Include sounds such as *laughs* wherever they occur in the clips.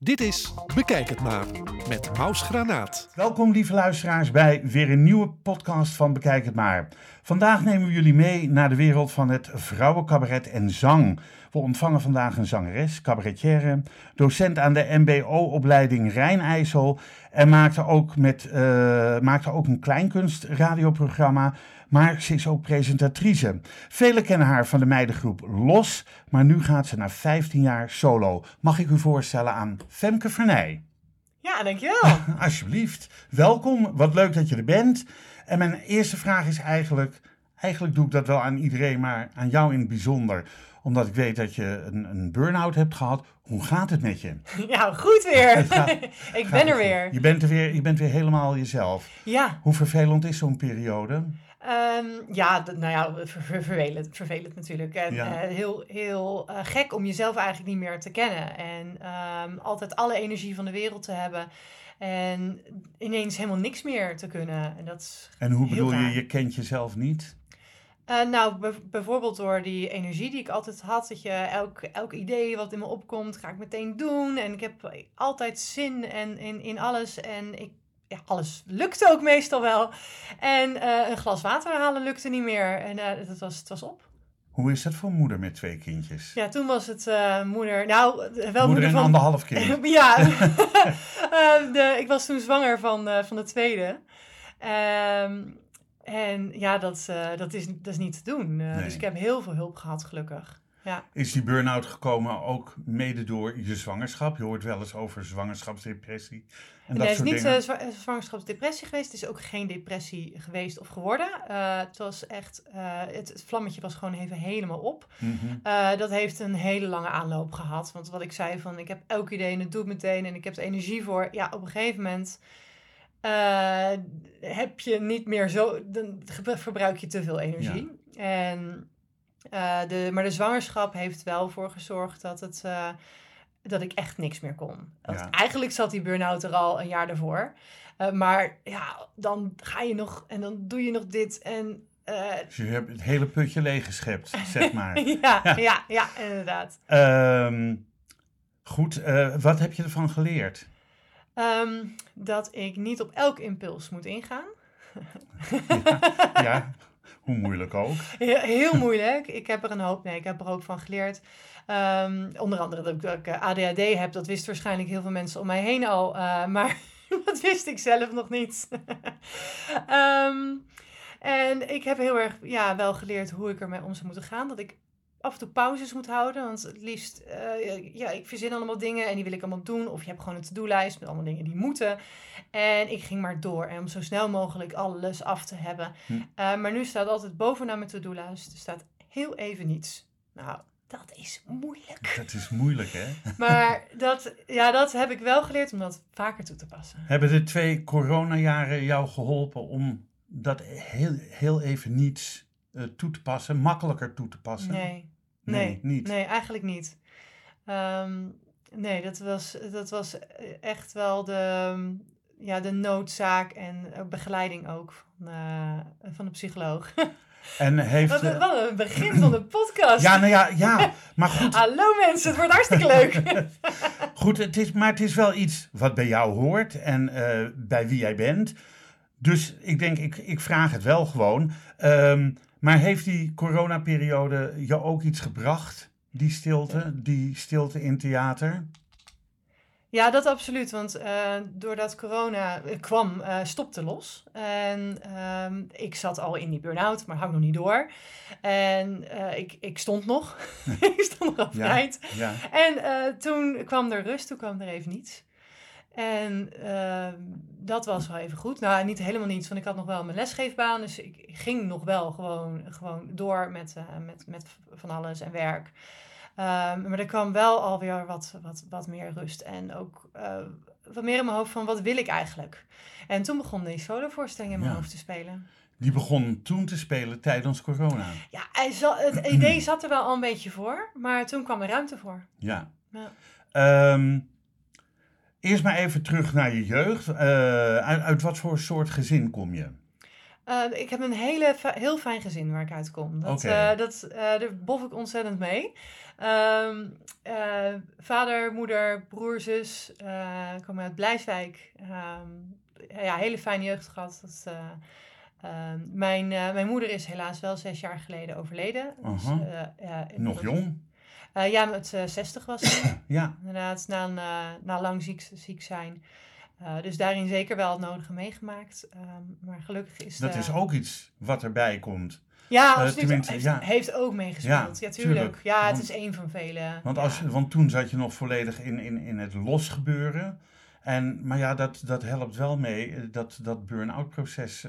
Dit is Bekijk het maar met Maus Granaat. Welkom lieve luisteraars bij weer een nieuwe podcast van Bekijk het maar. Vandaag nemen we jullie mee naar de wereld van het vrouwencabaret en zang. We ontvangen vandaag een zangeres, cabaretière, docent aan de MBO-opleiding Rijnijssel en maakte ook, met, eh, maakte ook een kleinkunstradioprogramma, maar ze is ook presentatrice. Velen kennen haar van de meidengroep Los, maar nu gaat ze na 15 jaar solo. Mag ik u voorstellen aan Femke Vernij? Ja, dankjewel. *laughs* Alsjeblieft. Welkom, wat leuk dat je er bent. En mijn eerste vraag is eigenlijk, eigenlijk doe ik dat wel aan iedereen, maar aan jou in het bijzonder omdat ik weet dat je een, een burn-out hebt gehad. Hoe gaat het met je? *laughs* Ja, goed weer. *laughs* ik ben er weer. Je bent er weer. Je bent weer helemaal jezelf. Ja. Hoe vervelend is zo'n periode? Um, ja, nou ja, vervelend, vervelend natuurlijk. En ja. uh, heel, heel uh, gek om jezelf eigenlijk niet meer te kennen. En um, altijd alle energie van de wereld te hebben. En ineens helemaal niks meer te kunnen. En, dat is en hoe bedoel raar. je, je kent jezelf niet? Uh, nou, bijvoorbeeld door die energie die ik altijd had. Dat je elk, elk idee wat in me opkomt, ga ik meteen doen. En ik heb altijd zin en, in, in alles. En ik, ja, alles lukte ook meestal wel. En uh, een glas water halen lukte niet meer. En uh, het, was, het was op. Hoe is dat voor moeder met twee kindjes? Ja, toen was het moeder. Nou, wel moeder, moeder en van... anderhalf kind. *laughs* ja, *laughs* de, ik was toen zwanger van, van de tweede. Um, en ja, dat, dat, is, dat is niet te doen. Nee. Dus ik heb heel veel hulp gehad, gelukkig. Ja. Is die burn-out gekomen ook mede door je zwangerschap? Je hoort wel eens over zwangerschapsdepressie. En nee, dat het is niet uh, zwangerschapsdepressie geweest. Het is ook geen depressie geweest of geworden. het was echt, het, het, vlammetje was gewoon even helemaal op. Mm -hmm. dat heeft een hele lange aanloop gehad. Want wat ik zei van, ik heb elk idee en het doe ik meteen. En ik heb er energie voor. Ja, op een gegeven moment... Heb je niet meer zo, dan verbruik je te veel energie. Ja. En, uh, de, maar de zwangerschap heeft wel voor gezorgd dat, het, uh, dat ik echt niks meer kon. Ja. Eigenlijk zat die burn-out er al een jaar daarvoor. maar ja, dan ga je nog en dan doe je nog dit en... dus je hebt het hele putje leeggeschept, zeg *laughs* maar. ja, ja, ja, ja, inderdaad. Um, goed, wat heb je ervan geleerd? Um, dat ik niet op elk impuls moet ingaan. *laughs* ja, ja, hoe moeilijk ook. *laughs* Heel, moeilijk. Ik heb er een hoop, nee, ik heb er ook van geleerd. Um, onder andere dat ik, ADHD heb, dat wisten waarschijnlijk heel veel mensen om mij heen al. Uh, *laughs* maar dat wist ik zelf nog niet. um, *laughs* en ik heb heel erg ja, wel geleerd hoe ik ermee om zou moeten gaan. Dat ik af en toe pauzes moet houden. Want het liefst, uh, ja, ik verzin allemaal dingen en die wil ik allemaal doen. Of je hebt gewoon een to-do-lijst met allemaal dingen die moeten. En ik ging maar door. En om zo snel mogelijk alles af te hebben. Hm. Uh, maar nu staat altijd bovenaan mijn to-do-lijst. Er staat heel even niets. Nou, dat is moeilijk. Dat is moeilijk, hè? *laughs* Maar dat, ja, dat heb ik wel geleerd om dat vaker toe te passen. Hebben de twee coronajaren jou geholpen om dat heel, heel even niets uh, toe te passen, makkelijker toe te passen? Nee. Nee, Nee, niet. nee eigenlijk niet. Um, nee, dat was, dat was echt wel de, ja, de noodzaak en begeleiding ook van, uh, van de psycholoog. *laughs* En heeft... Wat, een, wat een begin van de podcast. Ja, nou ja, ja, maar goed. *laughs* Hallo mensen, het wordt hartstikke leuk. *laughs* goed, het is, maar het is wel iets wat bij jou hoort en uh, bij wie jij bent. Dus ik denk, ik, ik vraag het wel gewoon. Um, maar heeft die coronaperiode je ook iets gebracht? Die stilte, die stilte in theater? Ja, dat absoluut. Want uh, doordat corona kwam, uh, stopte los. En uh, ik zat al in die burn-out, maar hou nog niet door. En ik, ik stond nog. *laughs* ik stond nog overeind. Ja, ja. En toen kwam er rust, toen kwam er even niets. En uh, dat was wel even goed. Nou, niet helemaal niets, want ik had nog wel mijn lesgeefbaan. Dus ik ging nog wel gewoon, gewoon door met, uh, met, met van alles en werk. Um, maar er kwam wel alweer wat, wat, wat meer rust. En ook uh, wat meer in mijn hoofd van wat wil ik eigenlijk? En toen begon die solovoorstelling in mijn Ja. hoofd te spelen. Die begon toen te spelen tijdens corona. Ja, hij het idee zat er wel al een beetje voor. Maar toen kwam er ruimte voor. Ja. Ja. Ehm, eerst maar even terug naar je jeugd. Eh, uit, uit wat voor soort gezin kom je? Eh, ik heb een hele, heel fijn gezin waar ik uitkom. Dat, Oké. eh, dat, eh, daar bof ik ontzettend mee. Ehm, eh, vader, moeder, broer, zus eh komen uit Blijswijk. Ehm, ja, hele fijne jeugd gehad. Dat, eh, ehm, mijn, mijn moeder is helaas wel zes jaar geleden overleden. Dus, Nog jong? Eh, ja, met eh 60 was ze. *clears throat* Ja. Inderdaad, na, een, eh, na lang ziek, ziek zijn. Dus daarin zeker wel het nodige meegemaakt. Ehm, maar gelukkig is Dat de- is ook iets wat erbij komt. Ja, absoluut. tenminste, heeft, ja. heeft ook meegespeeld. Ja, Ja, tuurlijk. tuurlijk. Ja, het is één van vele. Want, ja. als, want toen zat je nog volledig in, in, in het losgebeuren. En, maar ja, dat, dat helpt wel mee, dat, dat burn-out proces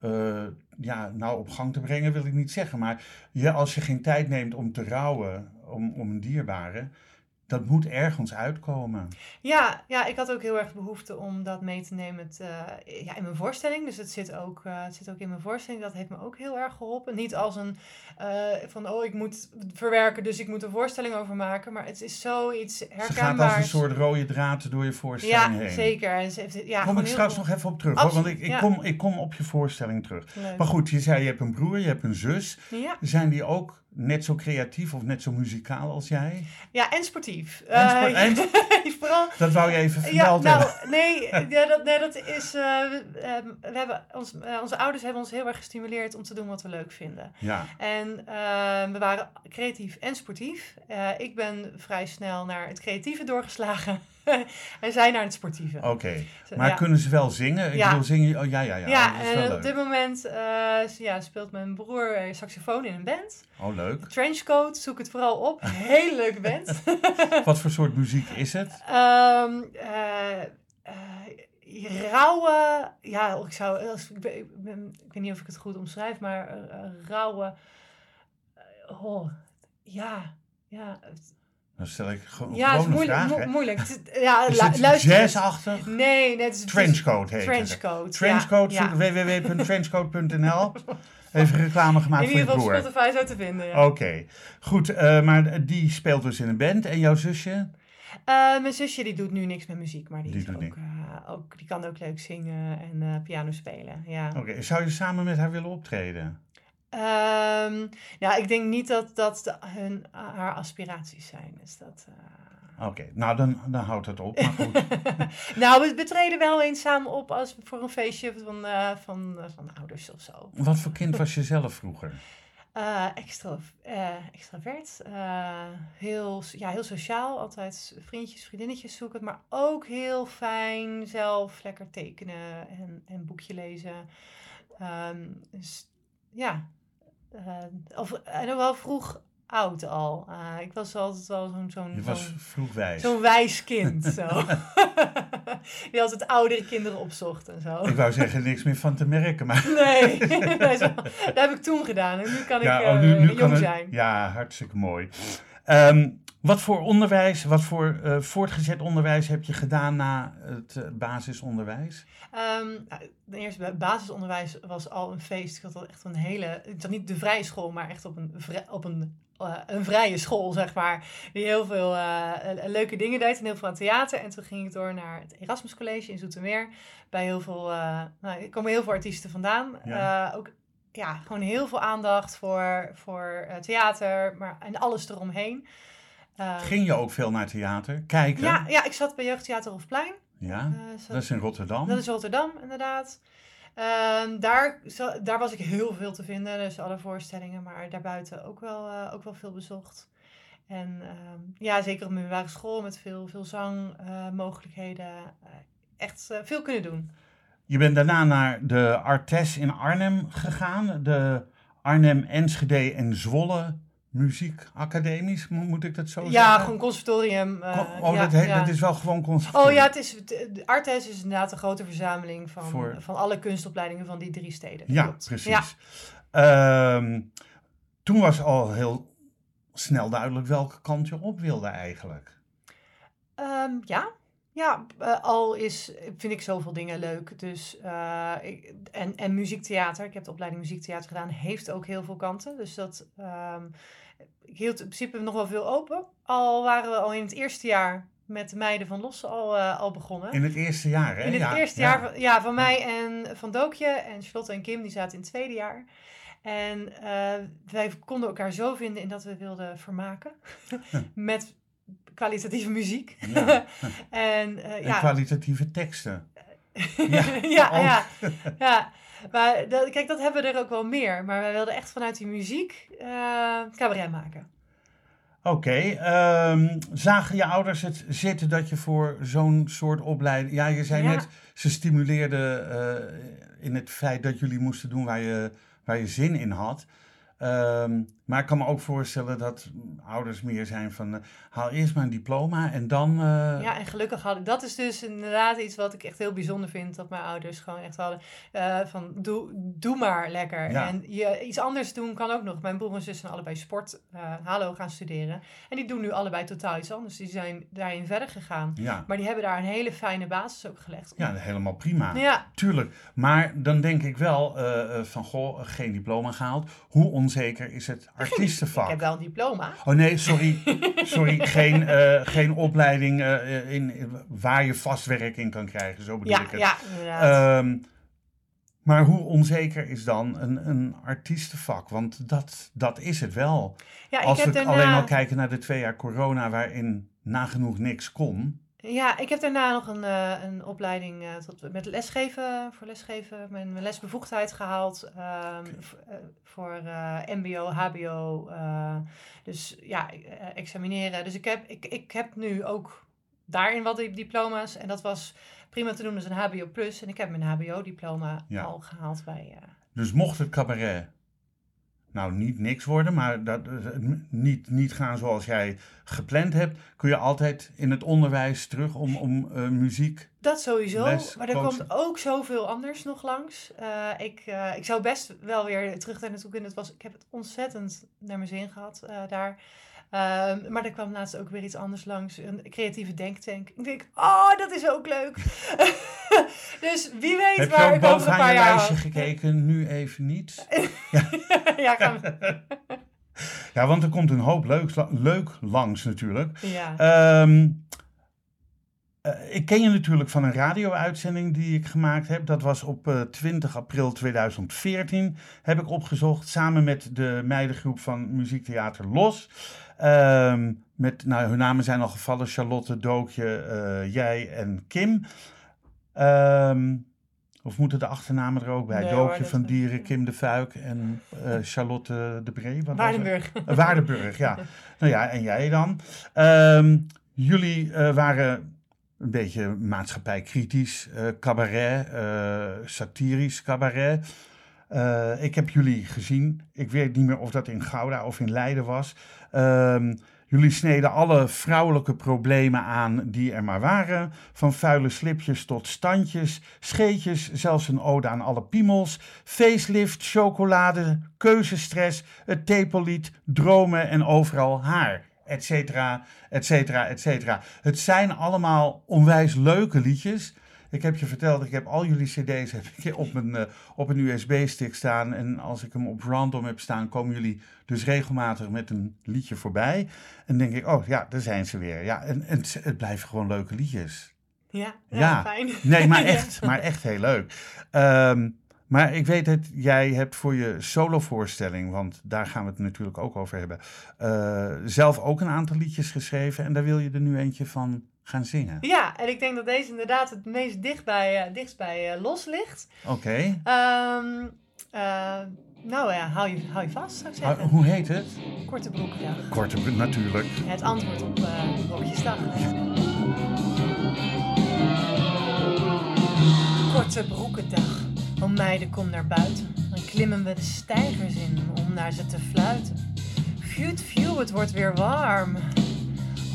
eh, ja, nou op gang te brengen, wil ik niet zeggen. Maar ja, als je geen tijd neemt om te rouwen om, om een dierbare, dat moet ergens uitkomen. Ja, ja, ik had ook heel erg behoefte om dat mee te nemen het, eh, ja, in mijn voorstelling. Dus het zit, ook, eh, het zit ook in mijn voorstelling. Dat heeft me ook heel erg geholpen. Niet als een eh, van, oh, ik moet verwerken, dus ik moet een voorstelling over maken. Maar het is zoiets Ze gaat herkenbaars. als een soort rode draad door je voorstelling Ja, heen. zeker. En ze heeft, ja, Kom ik straks nog even op terug, hoor, want ik, ik, ja. kom, ik kom op je voorstelling terug. Leuk. Maar goed, je zei je hebt een broer, je hebt een zus. Ja. Zijn die ook net zo creatief of net zo muzikaal als jij? ja, en sportief. En spo- Eh, en- *laughs* vooral Dat wou je even Ja, vermeld hebben. nou, nee, *laughs* ja, dat, nee, dat is. eh, we, ehm, we hebben ons, eh, onze ouders hebben ons heel erg gestimuleerd om te doen wat we leuk vinden. Ja, En ehm, we waren creatief en sportief. Ik ben vrij snel naar het creatieve doorgeslagen. *laughs* en zij naar het sportieve. oké. Maar ja. kunnen ze wel zingen? Ik Ja. bedoel, zingen. Oh, ja, ja, ja. Ja, en op dit moment eh, ja, speelt mijn broer eh, saxofoon in een band. Oh, leuk. Trenchcoat, zoek het vooral op. *laughs* Hele leuke band. *laughs* Wat voor soort muziek is het? Eh, rauwe, ja, ik zou, als, ik, ben, ik, ben- ik weet niet of ik het goed omschrijf, maar rauwe, oh, ja, ja, Dan stel ik gewoon, ja, het is moeilijk, vraag, mo- moeilijk. Is- Ja, Is het luister. jazzachtig? Nee, net is Trenchcoat heet het. Trenchcoat. Trenchcoat, ja, www.trenchcoat.nl. *laughs* Even reclame gemaakt In voor je ieder geval broer. Spotify zo te vinden. Ja. Oké, goed. eh, maar die speelt dus in een band. En jouw zusje? Eh, mijn zusje die doet nu niks met muziek, maar die, Die doet ook, eh, ook, die kan ook leuk zingen en eh, piano spelen. Ja. Oké, zou je samen met haar willen optreden? Ehm, ja, ik denk niet dat dat de, hun, haar aspiraties zijn. Dus dat, eh. Oké, nou dan, dan houdt het op. Maar goed. *laughs* Nou, we, we treden wel eens samen op als voor een feestje van, eh, van, eh, van ouders of zo. Wat voor kind was je zelf vroeger? *laughs* Extra, extravert. heel, ja, heel sociaal. Altijd vriendjes, vriendinnetjes zoeken. Maar ook heel fijn zelf lekker tekenen en een boekje lezen. Ehm, dus ja. Eh, of, en wel vroeg oud al. Eh, ik was altijd wel zo'n zo'n Je was vroeg wijs. zo'n wijs kind. Zo. *laughs* Die altijd oudere kinderen opzocht en zo. Ik wou zeggen, niks meer van te merken. Maar Nee, *laughs* *laughs* dat heb ik toen gedaan. En nu kan ja, ik oh, eh, nu, nu jong kan het. zijn. Ja, hartstikke mooi. Ehm, wat voor onderwijs, wat voor eh, voortgezet onderwijs heb je gedaan na het eh, basisonderwijs? Ehm, nou, de eerste ba- basisonderwijs was al een feest. Ik had al echt een hele, ik zat niet de vrije school, maar echt op een, op een, eh, een vrije school, zeg maar. Die heel veel leuke dingen deed en heel veel aan theater. En toen ging ik door naar het Erasmus College in Zoetermeer. Bij heel veel, nou, er komen heel veel artiesten vandaan. Ja. Ook ja, gewoon heel veel aandacht voor, voor theater maar, en alles eromheen. Eh, Ging je ook veel naar theater? Kijken? ja, ja, ik zat bij Jeugdtheater Hofplein. Ja? Eh, zat- Dat is in Rotterdam. dat is Rotterdam, inderdaad. Ehm, daar, daar was ik heel veel te vinden, dus alle voorstellingen, maar daarbuiten ook wel, eh, ook wel veel bezocht. En ehm, ja, zeker op mijn middelbare school met veel, veel zangmogelijkheden. echt eh, veel kunnen doen. Je bent daarna naar de Artes in Arnhem gegaan. De Arnhem, Enschede en Zwolle muziekacademies, mo- moet ik dat zo ja, zeggen? gewoon conservatorium. eh, Oh, ja, dat, ja. is wel gewoon conservatorium. Oh ja, het is, de Artes is inderdaad een grote verzameling van, Voor- van alle kunstopleidingen van die drie steden. Ja, Klopt. precies. Ja. Ehm, toen was al heel snel duidelijk welke kant je op wilde eigenlijk. Ehm, ja, ja eh, al is, vind ik zoveel dingen leuk. Dus, eh, ik, en, en muziektheater, ik heb de opleiding muziektheater gedaan, heeft ook heel veel kanten. Dus dat, ehm, ik hield in principe nog wel veel open. Al waren we al in het eerste jaar met de meiden van Losse al, eh, al begonnen. In het eerste jaar, hè? In het ja, eerste ja. jaar van, ja, van mij en van Dookje en Charlotte en Kim, die zaten in het tweede jaar. En wij konden elkaar zo vinden in dat we wilden vermaken *laughs* met kwalitatieve muziek. Ja. *laughs* en eh, En ja, kwalitatieve teksten. *laughs* ja, ja, ja, *laughs* ja. Maar dat, kijk, dat hebben we er ook wel meer. Maar wij wilden echt vanuit die muziek eh cabaret maken. Oké, ehm, zagen je ouders het zitten dat je voor zo'n soort opleiding... Ja, je zei Ja. net, ze stimuleerden eh, in het feit dat jullie moesten doen waar je, waar je zin in had. Ehm, maar ik kan me ook voorstellen dat ouders meer zijn van... eh, haal eerst maar een diploma en dan... eh, Ja, en gelukkig hadden. Dat is dus inderdaad iets wat ik echt heel bijzonder vind. Dat mijn ouders gewoon echt hadden. eh, van doe, doe maar lekker. Ja. En je, iets anders doen kan ook nog. Mijn broer en zus zijn allebei sport. Halo gaan studeren. En die doen nu allebei totaal iets anders. Die zijn daarin verder gegaan. ja, Maar die hebben daar een hele fijne basis ook gelegd. ja, helemaal prima. Ja, Tuurlijk, maar dan denk ik wel van goh, geen diploma gehaald. Hoe onzeker is het ik artiestenvak? heb wel een diploma. Oh nee, sorry, sorry, *laughs* geen, eh, geen opleiding eh, in, in- waar je vast werk in kan krijgen, zo bedoel Ja, ik het. ja, inderdaad. Ehm, maar hoe onzeker is dan een, een artiestenvak? Want dat, dat is het wel. ja, Als ik we daarna... alleen al kijken naar de twee jaar corona waarin nagenoeg niks kon. Ja, ik heb daarna nog een, eh, een opleiding eh, tot, met lesgeven, voor lesgeven, mijn, mijn lesbevoegdheid gehaald. ehm, eh, voor MBO, HBO. dus ja, examineren. Dus ik heb, ik, ik heb nu ook daarin wat di- diploma's. En dat was prima te doen als een HBO Plus. En ik heb mijn HBO-diploma Ja. al gehaald bij. Dus mocht het cabaret nou niet niks worden, maar dat, eh, niet, niet gaan zoals jij gepland hebt, kun je altijd in het onderwijs terug om, om eh, muziek. Dat sowieso, Les, maar er komt ook zoveel anders nog langs. Eh, ik, ik zou best wel weer terug daar naartoe kunnen. Het was, ik heb het ontzettend naar mijn zin gehad eh, daar. Ehm, maar er kwam laatst ook weer iets anders langs. Een creatieve denktank. Ik denk, oh, dat is ook leuk. *laughs* dus wie weet Heb je waar ik over een paar je jaar... lijstje gekeken? Nu even niet. *laughs* ja. *laughs* Ja, want er komt een hoop leuk, leuk langs natuurlijk. ja. Ehm, eh, ik ken je natuurlijk van een radio-uitzending die ik gemaakt heb. Dat was op eh, 20 april 2014. Heb ik opgezocht samen met de meidengroep van Muziektheater Los. Ehm, met, nou, hun namen zijn al gevallen: Charlotte, Dookje, eh, jij en Kim. Ehm, of moeten de achternamen er ook bij? Nee Dookje van Dieren, Kim de Fuik en eh, Charlotte de Bree. Waardenburg. Uh, Waardenburg, ja. Nou ja, en jij dan. Ehm, jullie eh, waren een beetje maatschappijkritisch, eh cabaret, eh, satirisch cabaret. Eh, ik heb jullie gezien. Ik weet niet meer of dat in Gouda of in Leiden was. Ehm, jullie sneden alle vrouwelijke problemen aan die er maar waren. Van vuile slipjes tot standjes, scheetjes, zelfs een ode aan alle piemels. Facelift, chocolade, keuzestress, het tepellied, dromen en overal haar. Etcetera, etcetera, etcetera. Het zijn allemaal onwijs leuke liedjes. Ik heb je verteld, ik heb al jullie cd's heb ik op een, eh, op een USB-stick staan. En als ik hem op random heb staan, komen jullie dus regelmatig met een liedje voorbij. En denk ik, oh ja, daar zijn ze weer. Ja, en, en het, het blijven gewoon leuke liedjes. Ja, ja, Ja. fijn. Nee, maar *laughs* Ja. echt, maar echt heel leuk. Ehm, maar ik weet dat jij hebt voor je solovoorstelling, want daar gaan we het natuurlijk ook over hebben, eh, zelf ook een aantal liedjes geschreven. En daar wil je er nu eentje van gaan zingen. Ja, en ik denk dat deze inderdaad het meest dicht bij, eh, dichtst bij eh, los ligt. Oké. Ehm, eh, nou ja, hou je, hou je vast, zou ik zeggen. hoe heet het? Korte broekdag. Korte, broek, natuurlijk. Het antwoord op uh, Rokjesdag. Korte broekendag. O meiden, kom naar buiten. Dan klimmen we de stijgers in om naar ze te fluiten. Fjut, fjut, het wordt weer warm.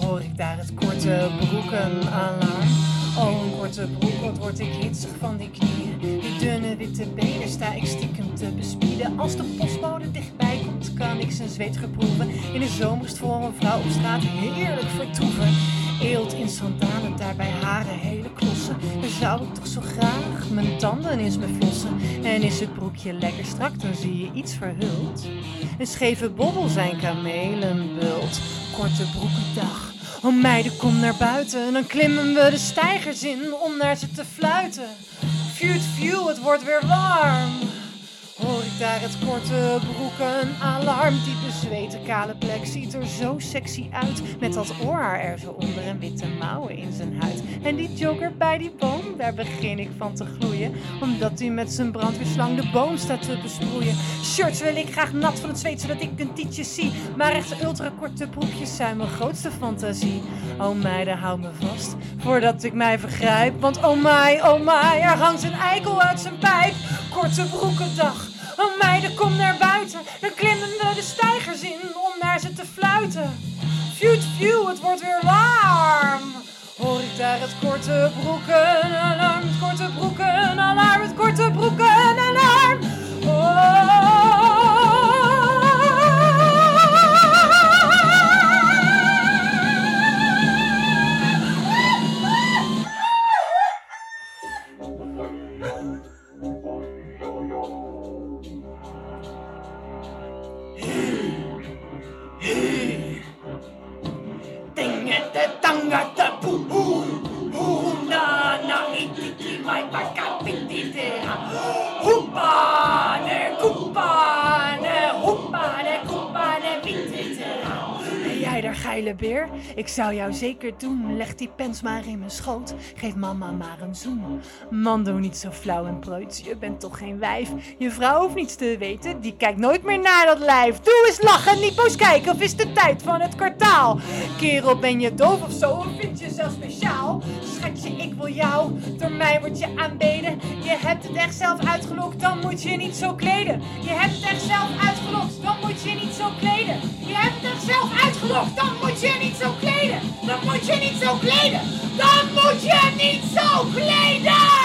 Hoor ik daar het korte broeken alarm. Oh, een korte broek, wat word ik hitsig van die knieën. Die dunne witte benen sta ik stiekem te bespieden. Als de postbode dichtbij komt, kan ik zijn zweet geproeven. In de zomerst voor een vrouw op straat heerlijk vertoeven. Eelt in sandalen, daarbij haren hele klossen. Dan zou ik toch zo graag mijn tanden eens flossen. En is het broekje lekker strak, dan zie je iets verhuld. Een scheve bobbel zijn kamelenbult. Korte broekendag. Oh meiden, kom naar buiten, dan klimmen we de stijgers in om naar ze te fluiten. Vuurt, view, het wordt weer warm. Hoor ik daar het korte broeken alarm? Diepe zweten kale plek. Ziet er zo sexy uit. Met dat oorhaar er zo onder en witte mouwen in zijn huid. En die jogger bij die boom, daar begin ik van te gloeien. Omdat hij met zijn brandweerslang de boom staat te besproeien. Shirts wil ik graag nat van het zweet zodat ik een tietje zie. Maar echt ultra korte broekjes zijn mijn grootste fantasie. Oh meiden, hou me vast voordat ik mij vergrijp. Want oh my, oh my, er hangt een eikel uit zijn pijp Korte broekendag Oh meiden, kom naar buiten. Dan klimmen we de stijgers in om naar ze te fluiten. View, view, het wordt weer warm. Hoor ik daar het korte broeken alarm, het korte broeken alarm, het korte broeken alarm. Jij beer, ik zou jou zeker doen. Leg die pens maar in mijn schoot, geef mama maar een zoen. Man, doe niet zo flauw en preuts, je bent toch geen wijf. Je vrouw hoeft niets te weten, die kijkt nooit meer naar dat lijf. Doe eens lachen, niet boos kijken, of is de tijd van het kwartaal? Kerel, ben je doof of zo, of vind je zelf speciaal? Schatje, ik wil jou, door mij word je aanbeden. Je hebt het echt zelf uitgelokt, dan moet je niet zo kleden. Je hebt het echt zelf uitgelokt, dan moet je niet zo kleden. Je hebt het echt zelf uitgelokt, dan moet je niet zo kleden. Dan moet je niet zo kleden. Dan moet je niet zo kleden!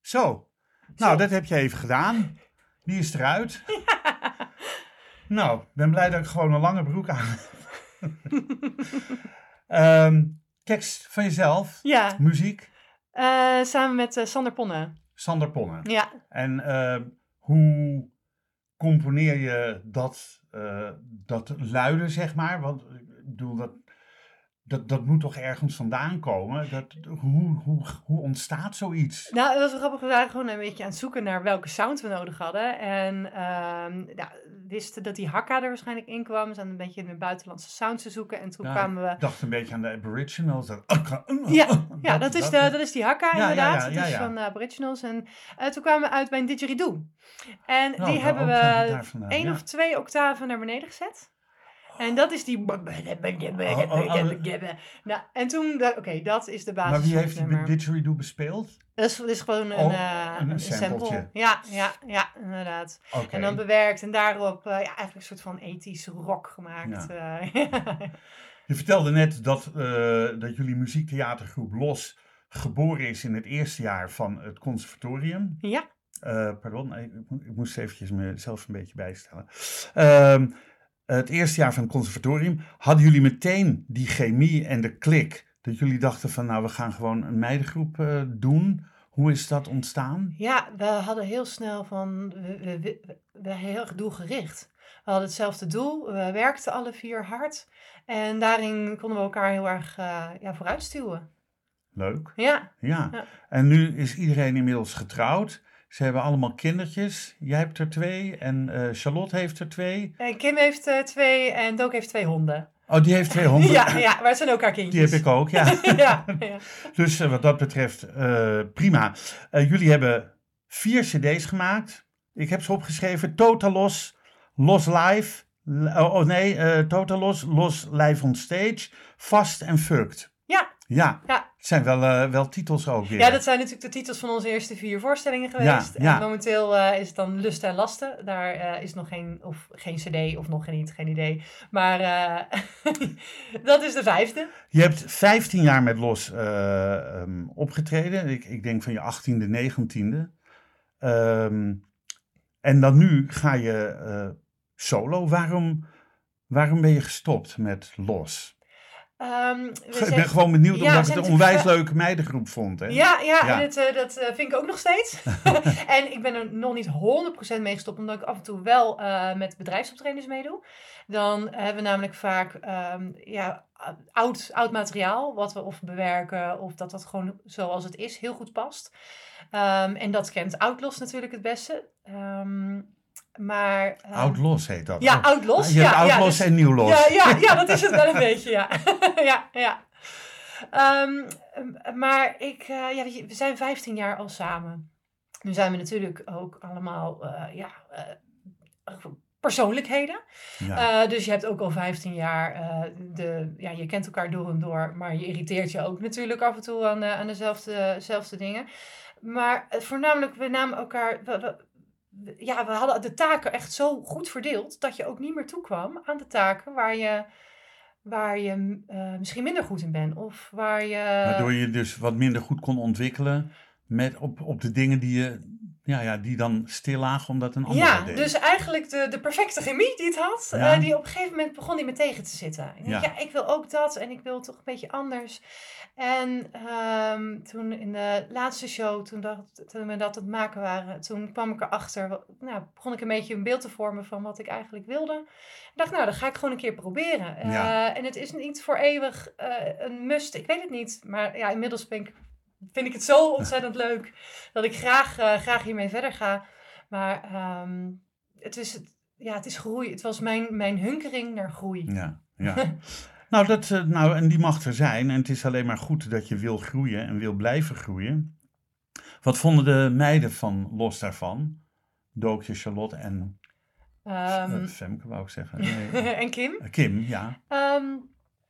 Zo. Nou, dat heb je even gedaan. Die is eruit. *laughs* Nou, ik ben blij dat ik gewoon een lange broek aan heb. *laughs* Ehm, tekst van jezelf, Ja, muziek, eh, samen met eh, Sander Ponne. Sander Ponne. Ja, En ehm, hoe componeer je dat, eh, dat luiden, zeg maar? Want ik bedoel, dat, dat, dat moet toch ergens vandaan komen? Dat, hoe, hoe, hoe ontstaat zoiets? Nou, het was grappig. We waren gewoon een beetje aan het zoeken naar welke sound we nodig hadden. En ehm ja, we wisten dat die hakka er waarschijnlijk in kwam. We zijn een beetje in de buitenlandse sound te zoeken. En toen Ja, kwamen we... Ik dacht een beetje aan de Aboriginals. Dat, Ja, ja dat, is de, dat is die hakka Ja, inderdaad. dat is van de Aboriginals. En eh, toen kwamen we uit bij een didgeridoo. En Nou, die hebben we één of twee octaven naar beneden gezet. En dat is die... Nou, en toen... Oké, dat is de basis Maar wie heeft die didgeridoo bespeeld? Dat is, dat is gewoon een, Oh, eh, een sample. Ja, ja, ja, inderdaad. En dan bewerkt en daarop eh, ja, eigenlijk een soort van ethisch rock gemaakt. eh. *laughs* Je vertelde net dat, dat jullie muziektheatergroep Los geboren is in het eerste jaar van het conservatorium. ja, pardon, ik, ik moest eventjes mezelf een beetje bijstellen. Ehm, het eerste jaar van het conservatorium. Hadden jullie meteen die chemie en de klik? Dat jullie dachten van nou, we gaan gewoon een meidengroep eh, doen. Hoe is dat ontstaan? ja, we hadden heel snel van, we, we, we, we waren heel erg doelgericht. We hadden hetzelfde doel, we werkten alle vier hard. En daarin konden we elkaar heel erg eh, ja, vooruitstuwen. Leuk. Ja, Ja. Ja. En nu is iedereen inmiddels getrouwd. Ze hebben allemaal kindertjes. Jij hebt er twee en eh, Charlotte heeft er twee. en Kim heeft eh, twee en Dook heeft twee honden. Oh, die heeft twee honden. *laughs* Ja, ja, maar het zijn ook haar Die kindjes. heb ik ook, ja. *laughs* ja, ja. *laughs* Dus eh, wat dat betreft, eh, prima. Jullie hebben vier cd's gemaakt. Ik heb ze opgeschreven. Total Los, Live. Oh, oh nee, eh, Total Los, Los Live on Stage. Fast en Fucked. Ja. Het zijn wel, eh, wel titels ook weer. Ja, dat zijn natuurlijk de titels van onze eerste vier voorstellingen geweest. ja. En momenteel eh, is het dan Lust en Lasten. Daar eh, is nog geen, of geen cd of nog niet, geen idee. Maar *laughs* dat is de vijfde. Je hebt 15 jaar met Los eh, ehm, opgetreden. Ik, ik denk van je 18e, 19e. Ehm, en dan nu ga je solo. Waarom, waarom ben je gestopt met Los? Ehm, we Ik ben gewoon benieuwd Ja, omdat ik het een onwijs leuke meidengroep vond. Hè? Ja, ja, Ja. en het, eh, dat eh, vind ik ook nog steeds. *laughs* *laughs* en ik ben er nog niet 100% mee gestopt, omdat ik af en toe wel eh, met bedrijfsoptredens meedoe. Dan hebben we namelijk vaak ehm, ja, oud, oud materiaal, wat we of bewerken, of dat dat gewoon zoals het is heel goed past. Ehm, en dat kent Outlos natuurlijk het beste. Ehm, maar... ehm, Oud-los heet dat. Ja, Oh. Outlos. Je hebt ja, ja, oud-los dus- en nieuw-los. ja, ja, ja, dat is het wel een *laughs* beetje, ja. *laughs* ja, ja. Ehm, m- maar ik, eh, ja, je, we zijn 15 jaar al samen. Nu zijn we natuurlijk ook allemaal, eh, ja, eh, persoonlijkheden. Ja. Eh, dus je hebt ook al 15 jaar, eh, de, ja, je kent elkaar door en door, maar je irriteert je ook natuurlijk af en toe aan, eh, aan dezelfde, dezelfde dingen. Maar eh, voornamelijk, we namen elkaar, we, we- we- ja, we hadden de taken echt zo goed verdeeld, dat je ook niet meer toekwam aan de taken waar je, waar je eh, misschien minder goed in bent. Of waar je... Waardoor je dus wat minder goed kon ontwikkelen met op, op de dingen die je ja, ja, die dan stil lagen omdat een ander Ja, deed. dus eigenlijk de, de perfecte chemie die het had, Ja. eh, die op een gegeven moment begon die me tegen te zitten. Ik Ja. ja. ik wil ook dat en ik wil toch een beetje anders. En ehm, toen in de laatste show, toen, dacht, toen we dat aan het maken waren, toen kwam ik erachter, nou, begon ik een beetje een beeld te vormen van wat ik eigenlijk wilde. Ik dacht, nou, dat ga ik gewoon een keer proberen. Eh, Ja. en het is niet voor eeuwig eh, een must, ik weet het niet. Maar ja, inmiddels ben ik, vind ik het zo ontzettend leuk dat ik graag, eh, graag hiermee verder ga. Maar ehm, het, is, ja, het is groei. Het was mijn, mijn hunkering naar groei. Ja, ja. *laughs* nou, dat, eh, nou, en die mag er zijn. En het is alleen maar goed dat je wil groeien en wil blijven groeien. Wat vonden de meiden van los daarvan? Dookje, Charlotte en eh, Femke, wou ik zeggen. Nee. *laughs* en Kim? Kim, ja. Ehm,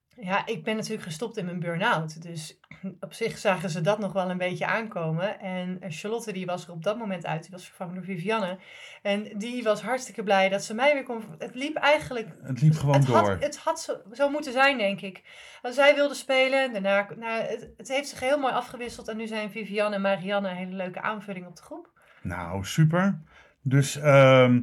ja, ik ben natuurlijk gestopt in mijn burn-out. Dus op zich zagen ze dat nog wel een beetje aankomen. En eh, Charlotte die was er op dat moment uit. Die was vervangen door Vivianne. En die was hartstikke blij dat ze mij weer kon... Het liep eigenlijk Het liep gewoon het door. Had, het had zo, zo moeten zijn, denk ik. Want zij wilde spelen. Daarna, nou, het, het heeft zich heel mooi afgewisseld. En nu zijn Vivianne en Marianne een hele leuke aanvulling op de groep. Nou, super. Dus, ehm,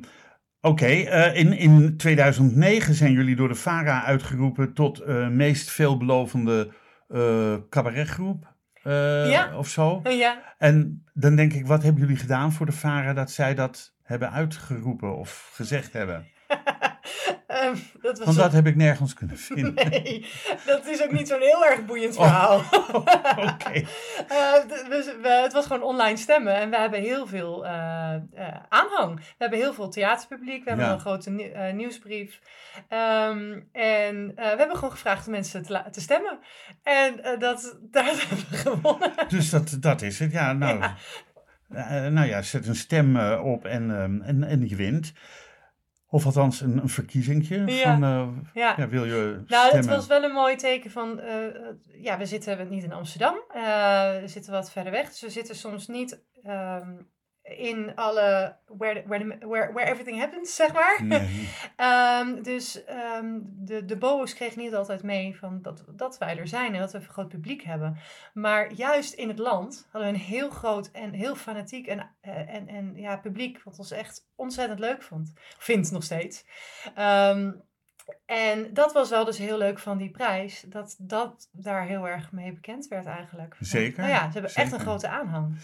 oké. eh, in, in 2009 zijn jullie door de VARA uitgeroepen tot eh, meest veelbelovende eh cabaretgroep. eh, Ja. Of zo. Ja, En dan denk ik, wat hebben jullie gedaan voor de VARA dat zij dat hebben uitgeroepen of gezegd hebben? *laughs* Ehm, dat was Want een- dat heb ik nergens kunnen *laughs* vinden. Nee, dat is ook niet zo'n heel erg boeiend Oh. verhaal. *laughs* Oké. Eh, we, we- het was gewoon online stemmen en we hebben heel veel eh, eh, aanhang. We hebben heel veel theaterpubliek, we hebben Ja. een grote nie- eh, nieuwsbrief. Ehm, en eh, we hebben gewoon gevraagd om mensen te, te stemmen. En eh, dat, *laughs* daar hebben we gewonnen. Dus dat, dat is het. Ja, nou Ja. nou ja, zet een stem eh, op en, ehm, en, en je wint. Of althans een, een verkiezingje. Ja. Van, eh, Ja. ja, wil je Nou, het stemmen? was wel een mooi teken van, eh, ja, we zitten niet in Amsterdam, eh, we zitten wat verder weg, dus we zitten soms niet ehm, in alle, where, where, where, where everything happens, zeg maar. Nee. *laughs* Ehm, dus ehm, de, de BOO's kregen niet altijd mee van dat, dat wij er zijn en dat we een groot publiek hebben. Maar juist in het land hadden we een heel groot en heel fanatiek en, eh, en, en ja, publiek, wat ons echt ontzettend leuk vond. Vindt nog steeds. Ehm, en dat was wel dus heel leuk van die prijs, dat dat daar heel erg mee bekend werd eigenlijk. Zeker, Nou ja, ze hebben echt een grote aanhang.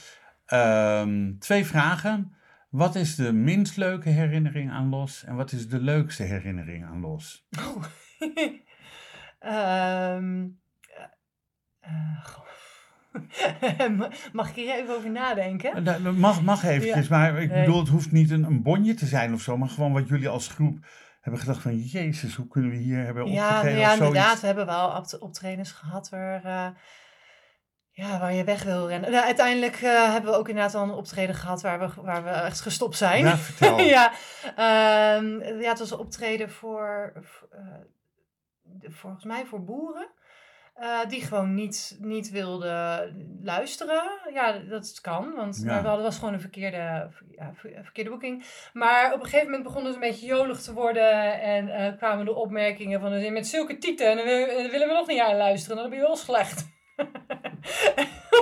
Ehm, twee vragen. Wat is de minst leuke herinnering aan Los? En wat is de leukste herinnering aan Los? Oh. *laughs* Ehm, eh, goh. *laughs* Mag ik hier even over nadenken? Eh, Dat dat mag, mag eventjes, maar ik bedoel, het hoeft niet een, een bonje te zijn of zo, maar gewoon wat jullie als groep hebben gedacht van, jezus, hoe kunnen we hier hebben Ja, opgetreden nou ja, of zoiets? inderdaad. We hebben wel opt- optredens gehad waar, eh, ja, waar je weg wil rennen. Nou, uiteindelijk eh, hebben we ook inderdaad al een optreden gehad waar we, waar we echt gestopt zijn. Ja, vertel. *laughs* ja, ehm, ja, het was een optreden voor, eh, volgens mij voor boeren. eh, die gewoon niet, niet wilden luisteren. Ja, dat kan, want Ja. we hadden was gewoon een verkeerde, ja, ver- verkeerde boeking. Maar op een gegeven moment begonnen ze een beetje jolig te worden. En kwamen de opmerkingen van met zulke tieten. En dan willen we nog niet aan luisteren. Dan ben je wel slecht. *laughs*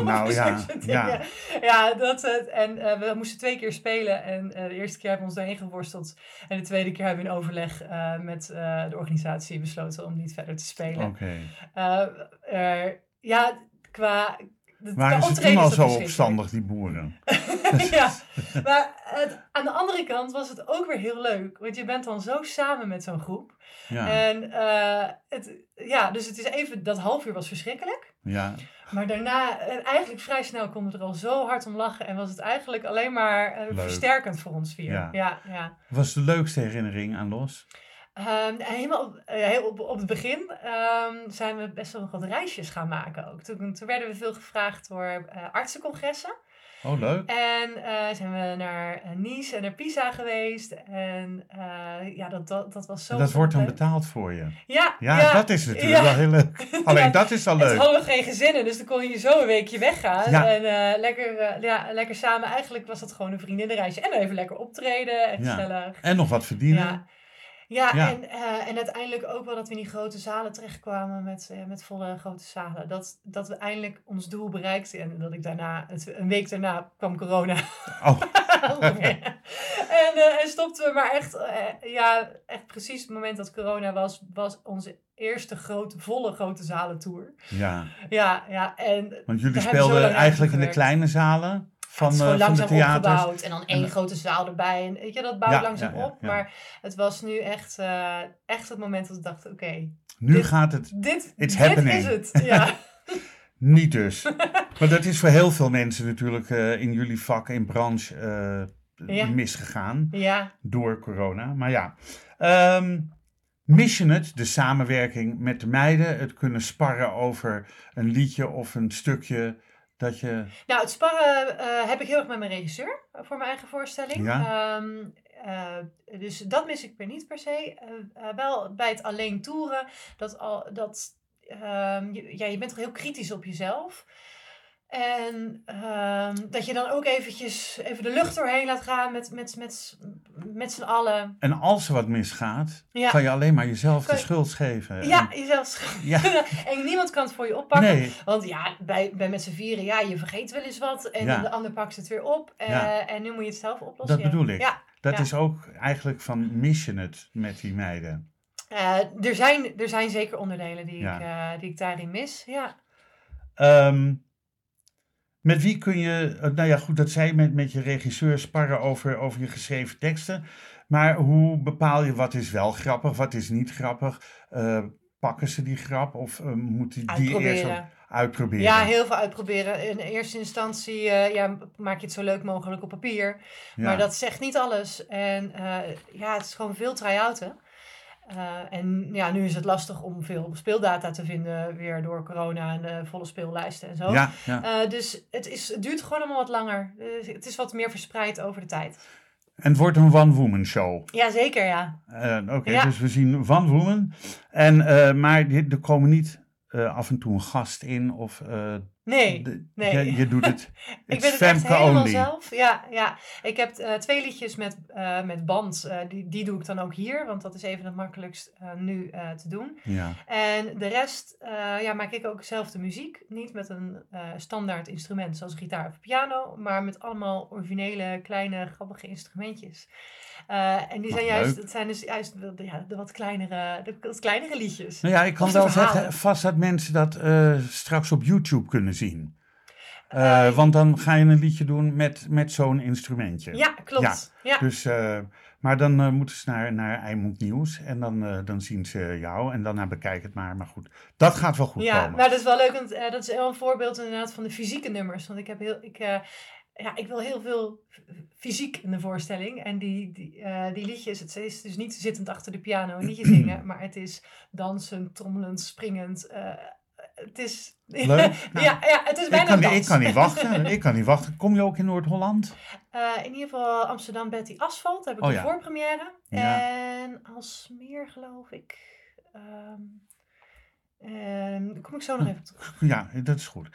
Nou ja, ja. ja, dat het. En eh, we moesten twee keer spelen. En eh, de eerste keer hebben we ons daarheen geworsteld. En de tweede keer hebben we in overleg eh, met de organisatie besloten om niet verder te spelen. Oké. Er- ja, qua. de- Waren ze toen al zo opstandig, die boeren? *laughs* *laughs* ja, *laughs* maar het, aan de andere kant was het ook weer heel leuk. Want je bent dan zo samen met zo'n groep. Ja, En eh, het, ja, dus het is even, dat half uur was verschrikkelijk. ja. Maar daarna, en eigenlijk vrij snel konden we er al zo hard om lachen. En was het eigenlijk alleen maar eh, versterkend voor ons vier. Ja. Ja, ja. Wat was de leukste herinnering aan Los? Ehm, helemaal op, eh, heel op, op het begin ehm, zijn we best wel nog wat reisjes gaan maken ook. Toen, toen werden we veel gevraagd door artsencongressen. Oh, leuk. En eh, zijn we naar eh, Nice en naar Pisa geweest. En eh, ja, dat, dat, dat was zo... En dat wordt dan betaald voor je. Ja, Ja, dat is natuurlijk ja. wel heel leuk. *laughs* Alleen Ja, dat is al Het leuk. hadden we geen gezinnen, dus dan kon je zo een weekje weggaan. En lekker, ja, lekker samen. Eigenlijk was dat gewoon een vriendinnenreisje. En even lekker optreden en Ja. gezellig. En nog wat verdienen. Ja. En, eh, en uiteindelijk ook wel dat we in die grote zalen terechtkwamen met, eh, met volle grote zalen. Dat, dat we eindelijk ons doel bereikten. En dat ik daarna, een week daarna kwam corona. Oh, *laughs* en, eh, en stopten we maar echt, ja, echt precies het moment dat corona was, was onze eerste grote, volle grote zalentour. ja. Ja, ja, en Want jullie speelden eigenlijk in de kleine zalen van, het is eh, gewoon langzaam opgebouwd. En dan één En- grote zaal erbij. En weet je, dat bouwt Ja, langzaam ja, op. Maar het was nu echt, eh, echt het moment dat ik dacht, oké, Nu Dit- gaat het dit, It's dit happening. is het. Ja. *laughs* niet dus. *laughs* maar dat is voor heel veel mensen natuurlijk eh, in jullie vak, in branche, misgegaan ja. door corona. Maar ja, Ehm mis je het, de samenwerking met de meiden, het kunnen sparren over een liedje of een stukje dat je... Nou, het sparren eh, heb ik heel erg met mijn regisseur eh, voor mijn eigen voorstelling. Ja. Ehm, eh, dus dat mis ik weer niet per se. Wel bij het alleen toeren, dat, al, dat ehm, je, ja, je bent toch heel kritisch op jezelf. En ehm, dat je dan ook eventjes even de lucht doorheen laat gaan met, met, met, met z'n allen. En als er wat misgaat, Ja. kan je alleen maar jezelf Kan de schuld geven. Ja, En- jezelf. ja. *laughs* en niemand kan het voor je oppakken. Nee, Want ja, bij, bij met z'n vieren, ja, je vergeet wel eens wat. En Ja. de ander pakt het weer op. eh. En nu moet je het zelf oplossen. dat bedoel ik. Ja, Dat is ook eigenlijk van mis je het met die meiden. eh, er, zijn, er zijn zeker onderdelen die, ik, eh, die ik daarin mis. Ja. Ehm, met wie kun je, eh, nou ja goed, dat zei je met, met je regisseur sparren over, over je geschreven teksten. Maar hoe bepaal je wat is wel grappig, wat is niet grappig? Eh, pakken ze die grap of eh, moeten die eerst Uitproberen. Ja, heel veel uitproberen. In eerste instantie ja, maak je het zo leuk mogelijk op papier. Ja. Maar dat zegt niet alles. En ja, het is gewoon veel try-outen. Eh, en ja, nu is het lastig om veel speeldata te vinden, weer door corona en de volle speellijsten en zo. Ja, ja. Eh, dus het, is, het duurt gewoon allemaal wat langer. Dus het is wat meer verspreid over de tijd. En het wordt een one-woman show. Jazeker, ja. Eh, Oké, Ja. dus we zien One Woman. En, eh, maar er komen niet eh, af en toe een gast in of... Nee, de- nee. Je, je doet het. *laughs* ik ben het echt helemaal only. zelf. Ja, ja. Ik heb eh, twee liedjes met, eh, met band. Eh, die, die doe ik dan ook hier, want dat is even het makkelijkst nu te doen. Ja. En de rest ja, maak ik ook zelf de muziek. Niet met een standaard instrument zoals gitaar of piano, maar met allemaal originele, kleine, grappige instrumentjes. Eh, en die zijn juist, leuk. het zijn dus juist de, ja, de wat kleinere, de wat kleinere liedjes. Nou ja, ik kan de wel zeggen vast dat mensen dat eh, straks op YouTube kunnen zien. Eh, want dan ga je een liedje doen met, met zo'n instrumentje. Ja, klopt. Ja. Dus, maar dan moeten ze naar, naar Eimond Nieuws en dan, dan zien ze jou en daarna bekijk het maar. Maar goed, dat gaat wel goed Ja, komen. maar dat is wel leuk, want dat is wel een voorbeeld inderdaad van de fysieke nummers. Want ik heb heel, ik, ja, ik wil heel veel fysiek in de voorstelling. En die, die, eh, die liedjes, het is dus niet zittend achter de piano een liedje *clears throat* zingen, maar het is dansend, trommelend, springend. eh, het is... *laughs* Leuk. Nou, ja, ja, het is ik, bijna kan, dans. ik kan niet wachten. *laughs* Ik kan niet wachten. Kom je ook in Noord-Holland? Eh, in ieder geval Amsterdam Betty Asphalt, daar heb ik Oh de ja. voorpremière. Ja. En Alsmeer geloof ik. Ehm ehm, daar kom ik zo nog even op terug. *laughs* Ja, dat is goed.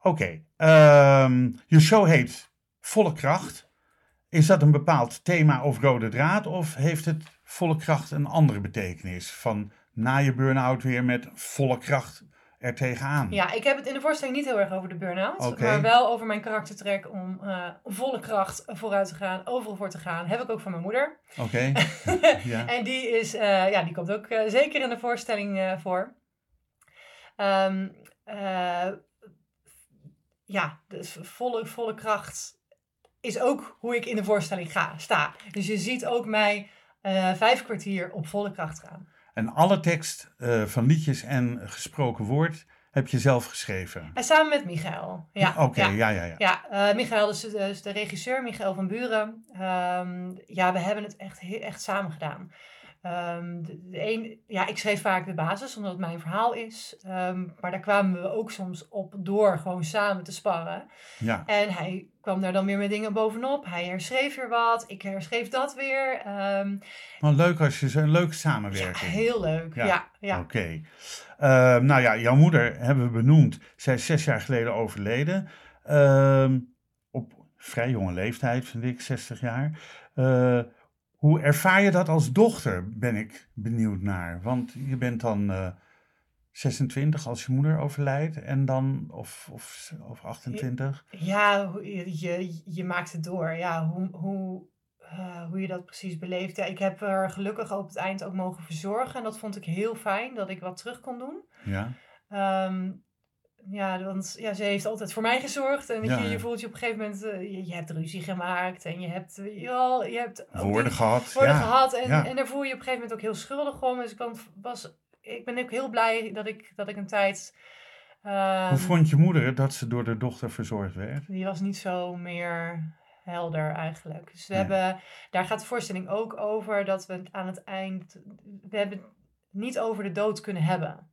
Oké, ehm, je show heet Volle Kracht. Is dat een bepaald thema of rode draad? Of heeft het volle kracht een andere betekenis? Van na je burn-out weer met volle kracht er tegenaan. Ja, ik heb het in de voorstelling niet heel erg over de burn-out. Maar wel over mijn karaktertrek om eh, volle kracht vooruit te gaan, overal voor te gaan. Heb ik ook van mijn moeder. Oké. *laughs* ja. En die, is, eh, ja, die komt ook eh, zeker in de voorstelling voor. Ehm, eh, ja, dus volle, volle kracht is ook hoe ik in de voorstelling ga, sta. Dus je ziet ook mij eh, vijf kwartier op volle kracht gaan. En alle tekst eh, van liedjes en gesproken woord heb je zelf geschreven. En samen met Michael. Ja, Oké, ja. ja, ja, ja. Ja, Michael is, is de regisseur, Michael van Buren. Ehm, ja, we hebben het echt, echt samen gedaan. Ehm, de, de een, ja, ik schreef vaak de basis, omdat het mijn verhaal is. Ehm, maar daar kwamen we ook soms op door gewoon samen te sparren. ja. En hij kwam daar dan weer met dingen bovenop. Hij herschreef weer wat, ik herschreef dat weer. Ehm, Maar leuk als je zo'n leuke ja, samenwerking. heel leuk. Ja. Ja, ja. Oké. Nou ja, jouw moeder hebben we benoemd. Zij is zes jaar geleden overleden. Op vrij jonge leeftijd, vind ik, 60 jaar. Eh, hoe ervaar je dat als dochter, ben ik benieuwd naar. Want je bent dan eh, 26 als je moeder overlijdt. En dan, of, of, of 28. Ja, je, je maakt het door. Ja, hoe, hoe, eh, hoe je dat precies beleeft. Ja, ik heb er gelukkig op het eind ook mogen verzorgen. En dat vond ik heel fijn, dat ik wat terug kon doen. Ja, Ehm, ja, want ja, ze heeft altijd voor mij gezorgd. En Ja, je, je voelt je op een gegeven moment... eh, je, je hebt ruzie gemaakt en je hebt... Je, wel, je hebt woorden gehad. woorden ja. gehad. En, ja. en daar voel je op een gegeven moment ook heel schuldig om. Dus ik, kan- was, ik ben ook heel blij dat ik, dat ik een tijd... ehm, Hoe vond je moeder dat ze door de dochter verzorgd werd? die was niet zo meer helder eigenlijk. Dus we Nee. hebben, daar gaat de voorstelling ook over dat we aan het eind, we hebben het niet over de dood kunnen hebben.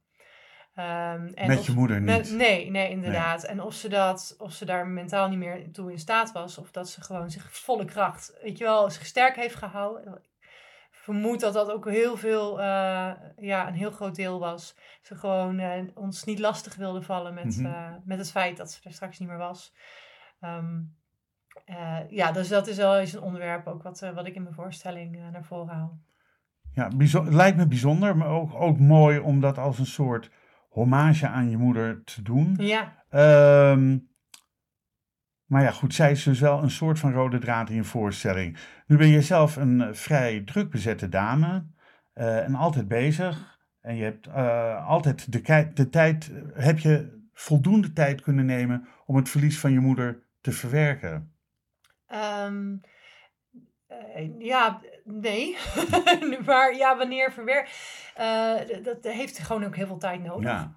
Ehm, en Met of- je moeder niet. met- nee, nee, inderdaad. En of ze, dat, of ze daar mentaal niet meer toe in staat was, of dat ze gewoon zich volle kracht, weet je wel, zich sterk heeft gehouden. Ik vermoed dat dat ook heel veel, eh, ja, een heel groot deel was. Ze gewoon eh, ons niet lastig wilde vallen met, Mhm. eh, met het feit dat ze er straks niet meer was. Ehm, eh, ja, dus dat is wel eens een onderwerp ook wat, wat ik in mijn voorstelling naar voren haal. Ja, lijkt me bijzonder, maar ook, ook mooi om dat als een soort hommage aan je moeder te doen. Ja, Ehm, maar ja, goed, zij is dus wel een soort van rode draad in je voorstelling. Nu ben je zelf een eh, vrij druk bezette dame eh, en altijd bezig. En je hebt eh, altijd de, tijd, heb je voldoende tijd kunnen nemen om het verlies van je moeder te verwerken. Ehm, eh, ja, nee. *laughs* maar ja, wanneer verwerk. eh, dat heeft gewoon ook heel veel tijd nodig. Ja,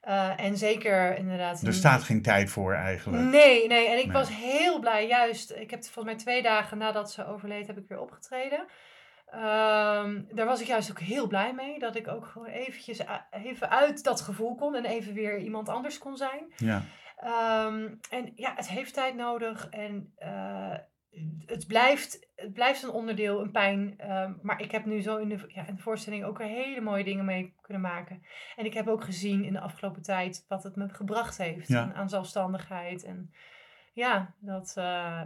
Eh, en zeker inderdaad. er staat geen tijd voor eigenlijk. Nee, nee. En ik Nee. was heel blij, juist. Ik heb volgens mij twee dagen nadat ze overleed, heb ik weer opgetreden. Ehm, daar was ik juist ook heel blij mee. Dat ik ook gewoon eventjes even uit dat gevoel kon. En even weer iemand anders kon zijn. Ja, Ehm, en ja, het heeft tijd nodig. En eh, het, blijft, het blijft een onderdeel, een pijn. Ehm, maar ik heb nu zo in de, ja, in de voorstelling ook weer hele mooie dingen mee kunnen maken. En ik heb ook gezien in de afgelopen tijd wat het me gebracht heeft Ja. aan, aan zelfstandigheid. En ja, dat, eh,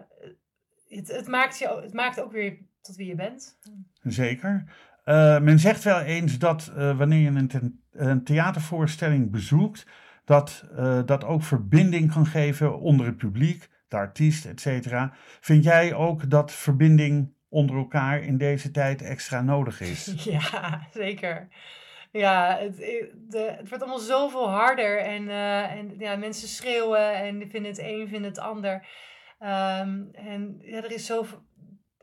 het, het, maakt je, het maakt ook weer tot wie je bent. zeker. Eh, men zegt wel eens dat eh, wanneer je een, een theatervoorstelling bezoekt, dat dat ook verbinding kan geven onder het publiek, de artiest, et cetera. Vind jij ook dat verbinding onder elkaar in deze tijd extra nodig is? *laughs* Ja, zeker. Ja, het, de, het wordt allemaal zoveel harder. En, eh, en ja, mensen schreeuwen en vinden het een, vinden het ander. Ehm, en ja, er is zoveel...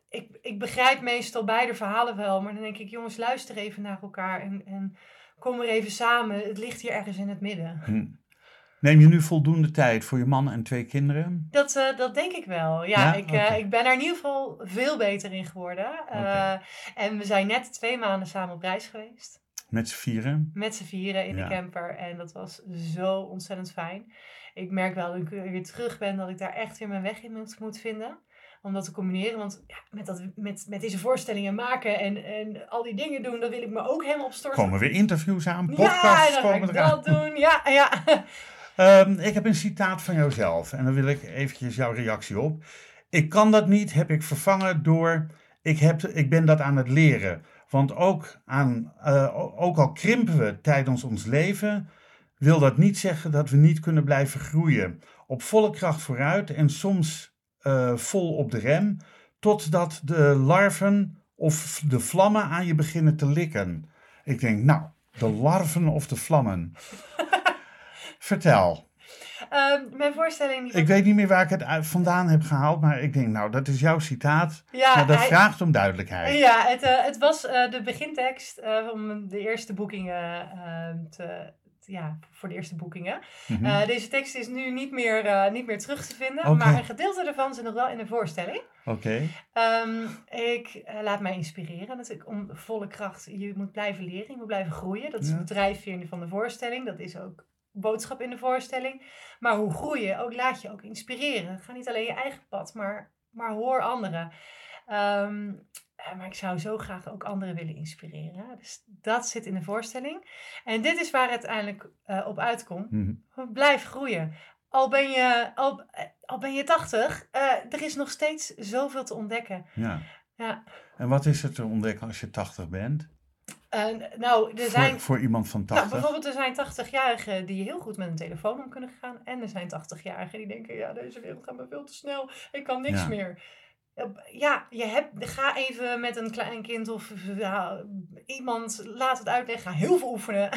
Ik, ik begrijp meestal beide verhalen wel. Maar dan denk ik, jongens, luister even naar elkaar. En, en kom er even samen. Het ligt hier ergens in het midden. Hm. Neem je nu voldoende tijd voor je man en twee kinderen? Dat, eh, dat denk ik wel. Ja, Ja? ik, eh, ik ben er in ieder geval veel beter in geworden. Eh, en we zijn net twee maanden samen op reis geweest. Met z'n vieren? Met z'n vieren in Ja. de camper. En dat was zo ontzettend fijn. Ik merk wel dat ik weer terug ben dat ik daar echt weer mijn weg in moet, moet vinden. Om dat te combineren. Want ja, met, dat, met, met deze voorstellingen maken en, en al die dingen doen, dan wil ik me ook helemaal opstorten. Komen weer interviews aan, ja, podcasts dan komen eraan. dat doen. Ja, ja. Ehm, ik heb een citaat van jouzelf en dan wil ik eventjes jouw reactie op. Ik kan dat niet, heb ik vervangen door, ik, heb, ik ben dat aan het leren. Want ook, aan, eh, ook al krimpen we tijdens ons leven, wil dat niet zeggen dat we niet kunnen blijven groeien. Op volle kracht vooruit en soms eh, vol op de rem, totdat de larven of de vlammen aan je beginnen te likken. Ik denk, nou, de larven of de vlammen. Vertel. Ehm, mijn voorstelling... Die Ik weet niet meer waar ik het vandaan heb gehaald, maar ik denk, nou, dat is jouw citaat. ja, maar dat hij- vraagt om duidelijkheid. Ja, het, eh, het was eh, de begintekst eh, om de eerste boekingen ehm, te, ja, voor de eerste boekingen. Mhm. Deze tekst is nu niet meer, niet meer terug te vinden, maar een gedeelte daarvan zit nog wel in de voorstelling. Oké. Ehm, ik laat mij inspireren natuurlijk om volle kracht. Je moet blijven leren, je moet blijven groeien. Dat is Ja. de drijfveer van de voorstelling. Dat is ook boodschap in de voorstelling. Maar hoe groeien, ook laat je ook inspireren. Ga niet alleen je eigen pad, maar, maar hoor anderen. Ehm, eh, maar ik zou zo graag ook anderen willen inspireren. Dus dat zit in de voorstelling. En dit is waar het uiteindelijk eh, op uitkomt. Mhm. Blijf groeien. Al ben je, al, eh, al ben je 80, eh, er is nog steeds zoveel te ontdekken. Ja. Ja. En wat is er te ontdekken als je 80 bent? Eh, nou, er zijn, Voor, voor iemand van nou, 80? bijvoorbeeld er zijn 80-jarigen die heel goed met een telefoon om kunnen gaan. En er zijn 80-jarigen die denken, ja, deze wereld gaat me veel te snel. Ik kan niks Ja. meer. Ja, je hebt, ga even met een klein kind of ja, iemand, laat het uitleggen. Ga heel veel oefenen.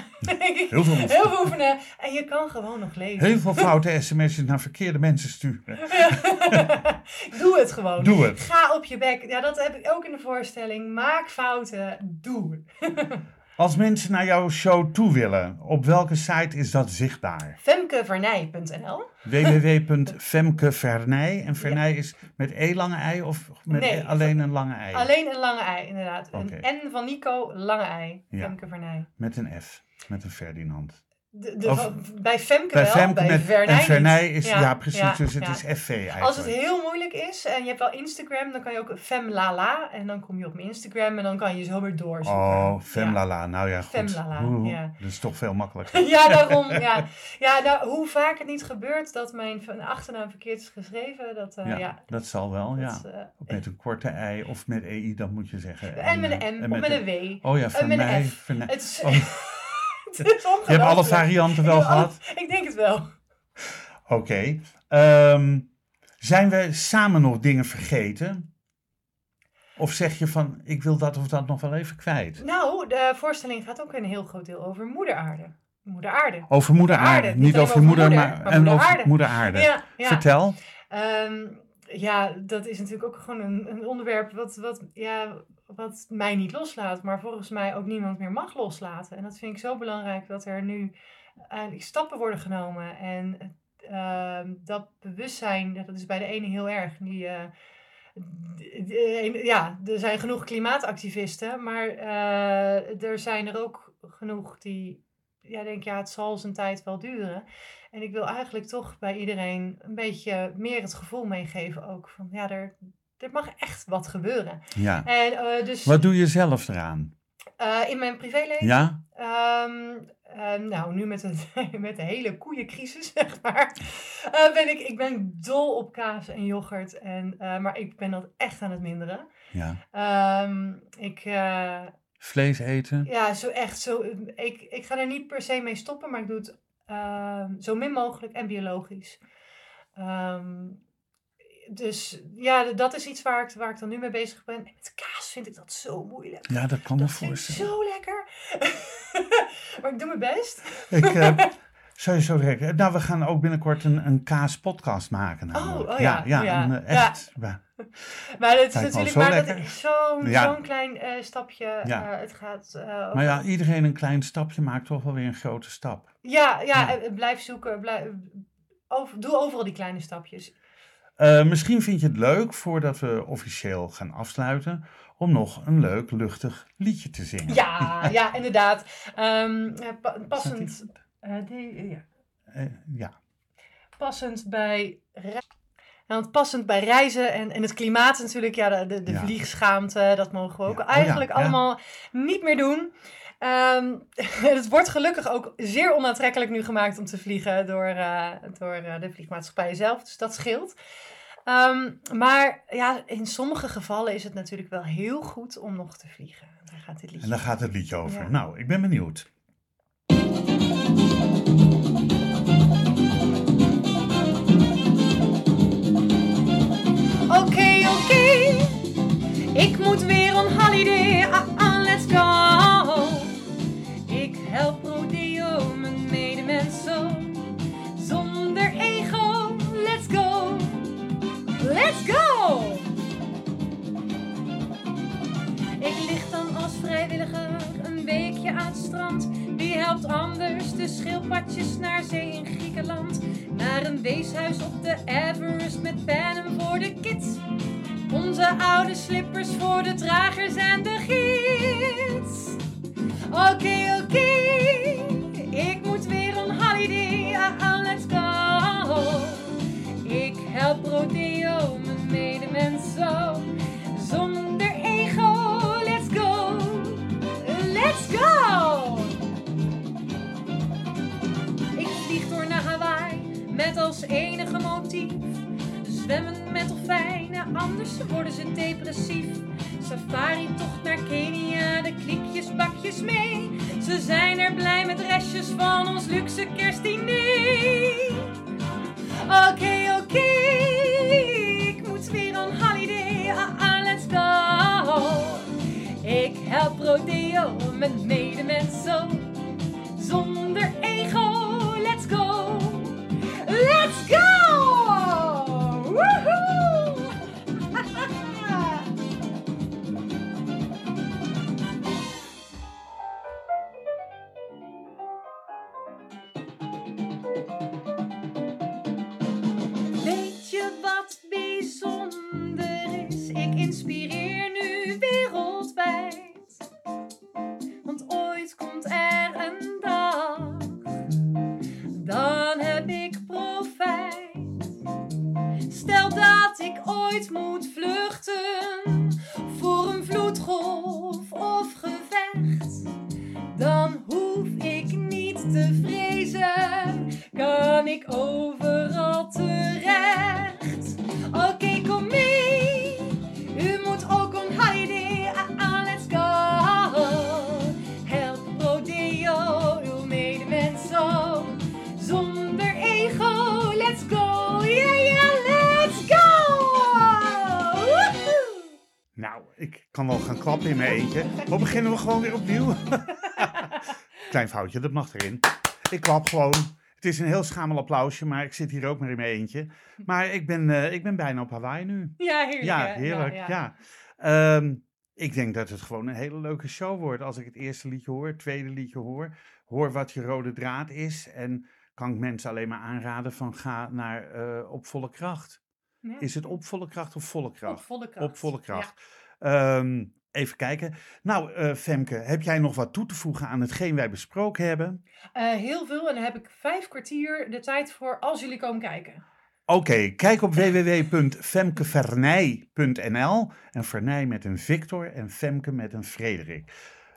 Heel veel Heel veel oefenen. En je kan gewoon nog leven. Heel veel foute sms'jes naar verkeerde mensen sturen. *laughs* Doe het gewoon. Doe het. Ga op je bek. Ja, dat heb ik ook in de voorstelling. Maak fouten. Doe het. *laughs* Als mensen naar jouw show toe willen, op welke site is dat zichtbaar? Femkevernij.nl www.femkevernij. En Vernij is met E lange ei of met Nee. e- alleen een lange ei? Alleen een lange ei, inderdaad. Een N van Nico, lange ei. Ja. Femke Vernij. Met een F. Met een Ferdinand. De, de, Of- bij Femke Bij wel, Femke bij met Vernij en is, ja, Ja, precies, ja, dus het ja. is FV eigenlijk. Als het heel moeilijk is en je hebt wel Instagram, dan kan je ook Femlala. En dan kom je op mijn Instagram en dan kan je zo weer doorzoeken. Oh. Femlala. Nou ja, goed. Femlala, Oeh, ja. Dat is toch veel makkelijker. *laughs* Ja, daarom. *laughs* Ja, ja nou, hoe vaak het niet gebeurt dat mijn achternaam verkeerd is geschreven. Dat, eh, ja, dat zal wel, ja. eh, Of met een korte ei of met EI, dat moet je zeggen. en met eh, een M en of met een W. Oh ja, en met *laughs* *laughs* Je hebt alle varianten wel alle- gehad? Ik denk het wel. Oké. Ehm, zijn we samen nog dingen vergeten? Of zeg je van, ik wil dat of dat nog wel even kwijt? Nou, de voorstelling gaat ook een heel groot deel over moeder aarde. Moeder aarde. Over moeder Aarde, niet over over moeder, moeder, maar, maar en moeder over moeder aarde. Ja, ja. Vertel. Ehm, ja, dat is natuurlijk ook gewoon een, een onderwerp wat, wat, ja, wat mij niet loslaat, maar volgens mij ook niemand meer mag loslaten. En dat vind ik zo belangrijk dat er nu eigenlijk stappen worden genomen. En ehm, dat bewustzijn, dat is bij de ene heel erg. Die, eh, ene- ja, er zijn genoeg klimaatactivisten, maar eh, er zijn er ook genoeg die ja, denk ja, het zal zijn tijd wel duren. En ik wil eigenlijk toch bij iedereen een beetje meer het gevoel meegeven ook van ja, er, er mag echt wat gebeuren. Ja. En eh, dus Wat doe je zelf eraan? eh, in mijn privéleven, Ja? ehm, eh, nou nu met, het, *laughs* met de hele koeiencrisis *laughs* zeg maar, eh, ben ik, ik ben dol op kaas en yoghurt. En, maar ik ben dat echt aan het minderen. Ja. Ehm, ik, Vlees eten? Ja, zo echt. Zo, ik, ik ga er niet per se mee stoppen, maar ik doe het ehm, zo min mogelijk en biologisch. Ehm, dus ja, dat is iets waar ik, waar ik dan nu mee bezig ben. En met kaas vind ik dat zo moeilijk. Ja, dat kan me voorstellen. zo lekker. *laughs* maar ik doe mijn best. Ik, eh, zou je zo direct... Nou, we gaan ook binnenkort een, een kaaspodcast maken. namelijk. oh ja, ja, ja, een, eh, echt. ja. *laughs* Maar het is Lijkt natuurlijk zo maar dat lekker. is zo'n zo'n klein eh, stapje. Eh, het gaat. eh, Maar over- ja, iedereen een klein stapje maakt toch wel weer een grote stap. ja, ja, eh, blijf zoeken. Blijf, over, doe overal die kleine stapjes. Eh, misschien vind je het leuk, voordat we officieel gaan afsluiten, om nog een leuk, luchtig liedje te zingen. Ja, *laughs* ja, inderdaad. Ehm, eh, pa- passend, eh, ja. Ja. passend bij want passend bij reizen en, en het klimaat natuurlijk, ja, de, de, de Ja. vliegschaamte, dat mogen we ook Ja. Oh eigenlijk allemaal niet meer doen. Ehm, *laughs* het wordt gelukkig ook zeer onaantrekkelijk nu gemaakt om te vliegen door, eh, door eh, de vliegmaatschappij zelf. Dus dat scheelt. Ehm, maar ja, in sommige gevallen is het natuurlijk wel heel goed om nog te vliegen. Daar gaat dit liedje en daar gaat het liedje over. Nou, ik ben benieuwd. Oké, oké. Ik moet weer on holiday. Ah, ah, let's go. Vrijwilliger een weekje aan het strand. Wie helpt anders de schildpadjes naar zee in Griekenland? Naar een weeshuis op de Everest met pennen voor de kids. Onze oude slippers voor de dragers en de gids. Oké, oké, ik moet weer een holiday. Ah, let's go. Ik help rodeo, mijn medemensen. Zonder als enige motief. Zwemmen met dolfijnen, anders worden ze depressief. Safari tocht naar Kenia, de kliekjes bakjes mee. Ze zijn er blij met restjes van ons luxe kerstdiner. Oké, oké, ik moet weer een holiday. Ah, let's go. Ik help rodeo met medemensen. Zonder ego, eentje. Maar beginnen we gewoon weer opnieuw? *laughs* Klein foutje, dat mag erin. Ik klap gewoon. Het is een heel schamel applausje, maar ik zit hier ook maar in mijn eentje. Maar ik ben, eh, ik ben bijna op Hawaii nu. Ja, heerlijk. Ja, heerlijk. Ja, Ehm, ik denk dat het gewoon een hele leuke show wordt. Als ik het eerste liedje hoor, het tweede liedje hoor, hoor wat je rode draad is. En kan ik mensen alleen maar aanraden van ga naar eh, Op Volle Kracht. Ja. Is het Op Volle Kracht of Volle Kracht? Op volle kracht. Op volle kracht. Ehm, even kijken. Nou, eh, Femke, heb jij nog wat toe te voegen aan hetgeen wij besproken hebben? Eh, heel veel. En dan heb ik vijf kwartier de tijd voor als jullie komen kijken. Oké, kijk op www.femkevernij.nl en Vernij met een Victor en Femke met een Frederik.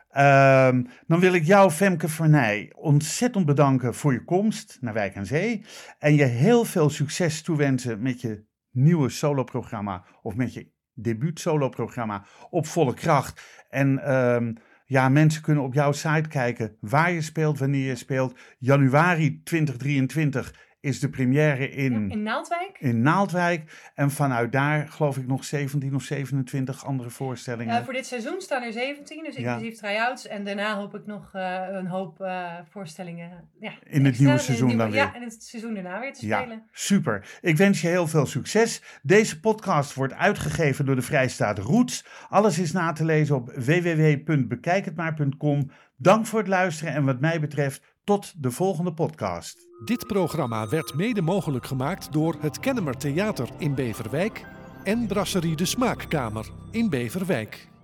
Ehm, dan wil ik jou, Femke Vernij, ontzettend bedanken voor je komst naar Wijk aan Zee. En je heel veel succes toewensen met je nieuwe soloprogramma of met je debuut soloprogramma op volle kracht. En ehm, ja, mensen kunnen op jouw site kijken waar je speelt, wanneer je speelt. Januari 2023 is de première in, In Naaldwijk. in Naaldwijk. En vanuit daar geloof ik nog 17 of 27 andere voorstellingen. Voor dit seizoen staan er 17, dus Ja. inclusief try-outs. En daarna hoop ik nog eh, een hoop eh, voorstellingen. Ja, In het nieuwe seizoen dan weer. Ja, in het seizoen daarna weer te Ja, spelen. super. Ik wens je heel veel succes. Deze podcast wordt uitgegeven door de Vrijstaat Roots. Alles is na te lezen op www.bekijkhetmaar.com. Dank voor het luisteren en wat mij betreft tot de volgende podcast. Dit programma werd mede mogelijk gemaakt door het Kennemer Theater in Beverwijk en Brasserie de Smaakkamer in Beverwijk.